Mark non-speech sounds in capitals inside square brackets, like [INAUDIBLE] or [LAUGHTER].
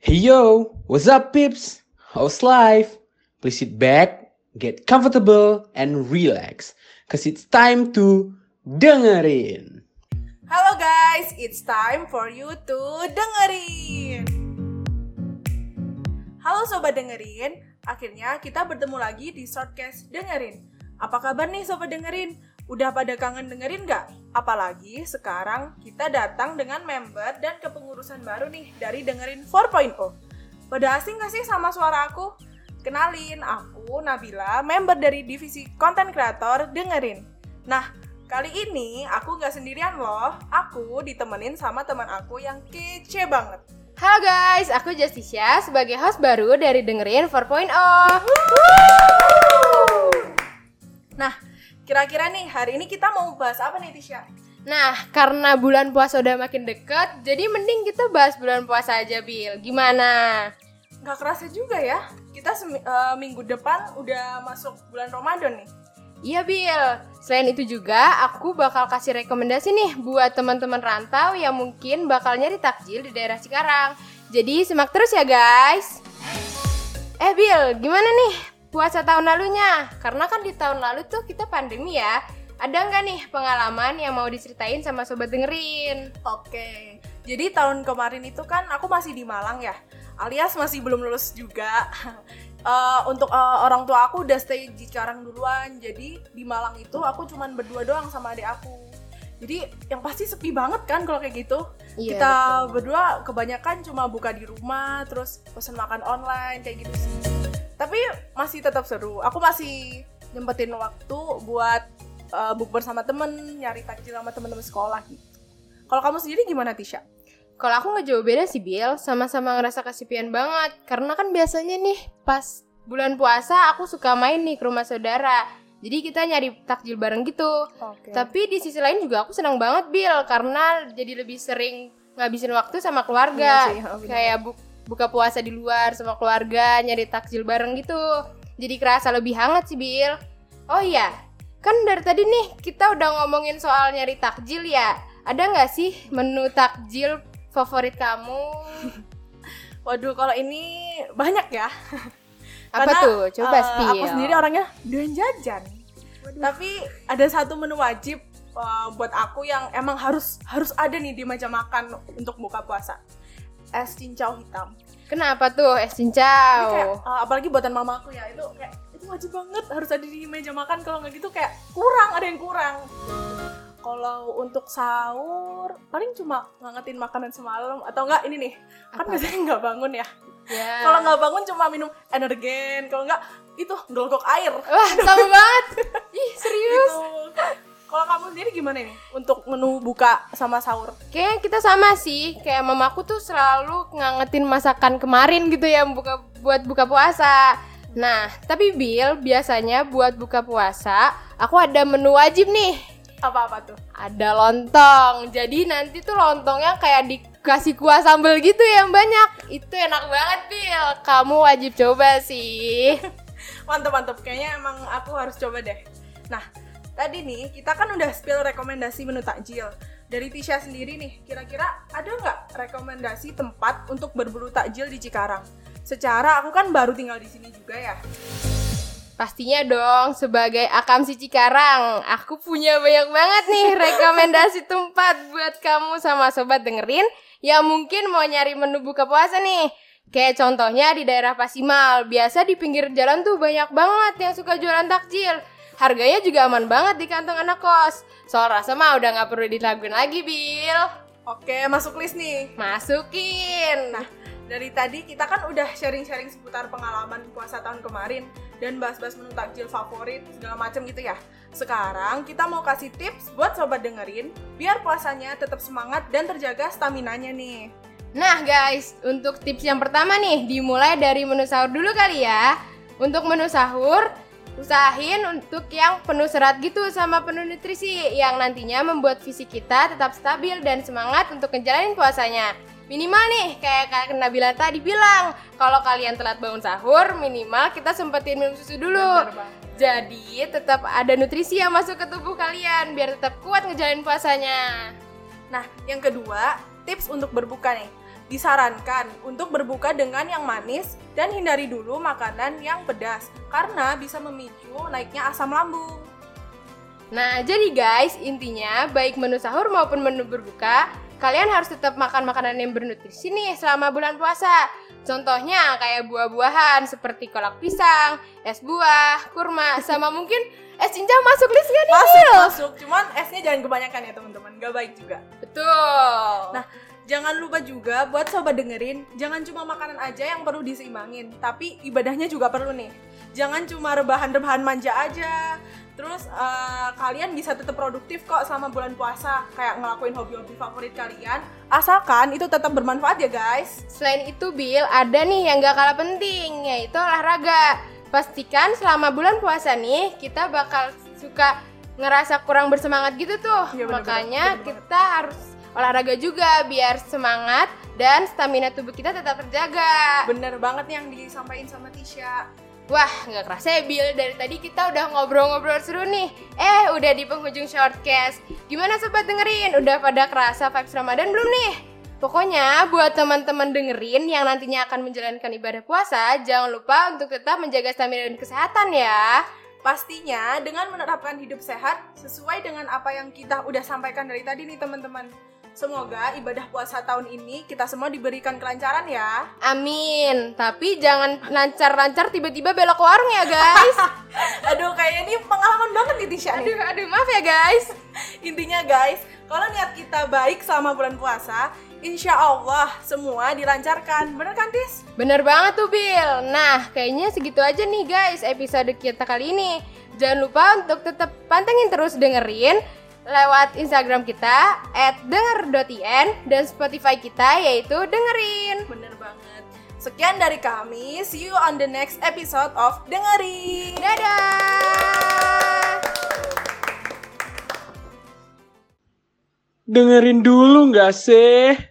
Hey yo, what's up peeps? How's life? Please sit back, get comfortable, and relax. Cause it's time to dengerin. Halo guys, it's time for you to dengerin. Halo sobat dengerin, akhirnya kita bertemu lagi di shortcast dengerin. Apa kabar nih sobat dengerin? Udah pada kangen dengerin gak? Apalagi sekarang kita datang dengan member dan kepengurusan baru nih dari dengerin 4.0. Pada asing gak sih sama suara aku? Kenalin, aku Nabila, member dari divisi konten kreator dengerin. Nah, kali ini aku nggak sendirian loh. Aku ditemenin sama teman aku yang kece banget. Halo guys, aku Justisha sebagai host baru dari Dengerin 4.0 Nah, kira-kira nih hari ini kita mau bahas apa nih Tisha? Nah, karena bulan puasa udah makin deket, jadi mending kita bahas bulan puasa aja, Bil Gimana? Nggak kerasa juga ya, kita eh, minggu depan udah masuk bulan Ramadan nih. Iya, Bil Selain itu juga, aku bakal kasih rekomendasi nih buat teman-teman rantau yang mungkin bakal nyari takjil di daerah Cikarang Jadi simak terus ya, guys Eh, Bil, gimana nih puasa tahun lalunya? Karena kan di tahun lalu tuh kita pandemi ya ada nggak nih pengalaman yang mau diceritain sama sobat dengerin? Oke, jadi tahun kemarin itu kan aku masih di Malang ya, alias masih belum lulus juga. [LAUGHS] Eh, untuk eh, orang tua aku udah stay di Cikarang duluan, jadi di Malang itu aku cuman berdua doang sama adik aku. Jadi yang pasti sepi banget kan kalau kayak gitu. Iya, Kita betul. berdua kebanyakan cuma buka di rumah, terus pesen makan online kayak gitu sih. Tapi masih tetap seru. Aku masih nyempetin waktu buat uh, bukber sama temen, nyari takjil sama temen-temen sekolah gitu. Kalau kamu sendiri gimana Tisha? Kalau aku nggak jauh beda sih Bill, sama-sama ngerasa kesepian banget. Karena kan biasanya nih pas bulan puasa aku suka main nih ke rumah saudara. Jadi kita nyari takjil bareng gitu. Oke. Tapi di sisi lain juga aku senang banget Bill karena jadi lebih sering ngabisin waktu sama keluarga. Iya sih. Kayak bu- buka puasa di luar sama keluarga, nyari takjil bareng gitu. Jadi kerasa lebih hangat sih Bill. Oh iya, kan dari tadi nih kita udah ngomongin soal nyari takjil ya. Ada nggak sih menu takjil favorit kamu? [LAUGHS] Waduh, kalau ini banyak ya. [LAUGHS] Apa Karena, tuh? Coba eh, spill. Aku sendiri orangnya doyan jajan. Tapi ada satu menu wajib eh, buat aku yang emang harus harus ada nih di meja makan untuk buka puasa. Es cincau hitam. Kenapa tuh es cincau? kayak, eh, apalagi buatan mamaku ya itu kayak itu wajib banget harus ada di meja makan kalau nggak gitu kayak kurang ada yang kurang kalau untuk sahur paling cuma ngangetin makanan semalam atau enggak ini nih kan Apa? biasanya nggak bangun ya Ya. kalau nggak bangun cuma minum energen kalau nggak itu gelogok air Wah, sama banget. Ih, serius. gitu kalau kamu sendiri gimana nih untuk menu buka sama sahur Kayaknya kita sama sih. Kayak mamaku tuh selalu ngangetin masakan kemarin gitu ya buka buat buka puasa. Nah, tapi Bill biasanya buat buka puasa, aku ada menu wajib nih. apa apa tuh Ada lontong. Jadi nanti tuh lontongnya kayak dikasih kuah sambal gitu yang banyak. Itu enak banget, Bill. Kamu wajib coba sih. [LAUGHS] mantep mantep kayaknya emang aku harus coba deh nah tadi nih kita kan udah spill rekomendasi menu takjil dari Tisha sendiri nih kira-kira ada nggak rekomendasi tempat untuk berburu takjil di Cikarang secara aku kan baru tinggal di sini juga ya Pastinya dong, sebagai Akam si Cikarang, aku punya banyak banget nih [LAUGHS] rekomendasi tempat buat kamu sama sobat dengerin yang mungkin mau nyari menu buka puasa nih. Kayak contohnya di daerah Pasimal, biasa di pinggir jalan tuh banyak banget yang suka jualan takjil. Harganya juga aman banget di kantong anak kos. Soal rasa mah udah nggak perlu diraguin lagi, Bill. oke masuk list nih Masukin. nah dari tadi kita kan udah sharing-sharing seputar pengalaman puasa tahun kemarin dan bahas-bahas menu takjil favorit segala macam gitu ya. Sekarang kita mau kasih tips buat sobat dengerin biar puasanya tetap semangat dan terjaga stamina-nya nih. Nah guys, untuk tips yang pertama nih, dimulai dari menu sahur dulu kali ya. Untuk menu sahur, usahain untuk yang penuh serat gitu sama penuh nutrisi yang nantinya membuat fisik kita tetap stabil dan semangat untuk ngejalanin puasanya. Minimal nih, kayak Kak Nabila tadi bilang, kalau kalian telat bangun sahur, minimal kita sempetin minum susu dulu. Jadi tetap ada nutrisi yang masuk ke tubuh kalian biar tetap kuat ngejalanin puasanya. Nah, yang kedua, tips untuk berbuka nih. Disarankan untuk berbuka dengan yang manis dan hindari dulu makanan yang pedas karena bisa memicu naiknya asam lambung. Nah, jadi guys, intinya baik menu sahur maupun menu berbuka, kalian harus tetap makan makanan yang bernutrisi nih selama bulan puasa. Contohnya kayak buah-buahan seperti kolak pisang, es buah, kurma, [LAUGHS] sama mungkin es cincang masuk list gak nih? Masuk, Bil? masuk. Cuman esnya jangan kebanyakan ya teman-teman, gak baik juga. Betul. Nah, jangan lupa juga buat sobat dengerin, jangan cuma makanan aja yang perlu diseimbangin, tapi ibadahnya juga perlu nih. Jangan cuma rebahan-rebahan manja aja. Terus eh, kalian bisa tetap produktif kok selama bulan puasa, kayak ngelakuin hobi-hobi favorit kalian, asalkan itu tetap bermanfaat ya guys. Selain itu, Bill, ada nih yang gak kalah penting, yaitu olahraga. Pastikan selama bulan puasa nih, kita bakal suka ngerasa kurang bersemangat gitu tuh. Iya, bener-bener. Makanya Bener banget. kita harus olahraga juga biar semangat dan stamina tubuh kita tetap terjaga. Bener banget nih yang disampaikan sama Tisha. Wah, nggak kerasa ya, Bill. Dari tadi kita udah ngobrol-ngobrol seru nih. Eh, udah di penghujung shortcast. Gimana sobat dengerin? Udah pada kerasa vibes Ramadan belum nih? Pokoknya buat teman-teman dengerin yang nantinya akan menjalankan ibadah puasa, jangan lupa untuk tetap menjaga stamina dan kesehatan ya. Pastinya dengan menerapkan hidup sehat sesuai dengan apa yang kita udah sampaikan dari tadi nih teman-teman. Semoga ibadah puasa tahun ini kita semua diberikan kelancaran ya. Amin. Tapi jangan lancar-lancar tiba-tiba belok ke warung ya, guys. [LAUGHS] Aduh, kayak ini pengalaman banget nih Tisha nih. aduh, aduh, maaf ya, guys. [LAUGHS] Intinya guys, kalau niat kita baik selama bulan puasa, insya Allah semua dilancarkan. Bener kan Tis? Bener banget tuh Bill. Nah, kayaknya segitu aja nih guys episode kita kali ini. Jangan lupa untuk tetap pantengin terus dengerin lewat Instagram kita @denger.in dan Spotify kita yaitu dengerin. Bener banget. Sekian dari kami, see you on the next episode of Dengerin. Dadah. Dengerin dulu nggak sih?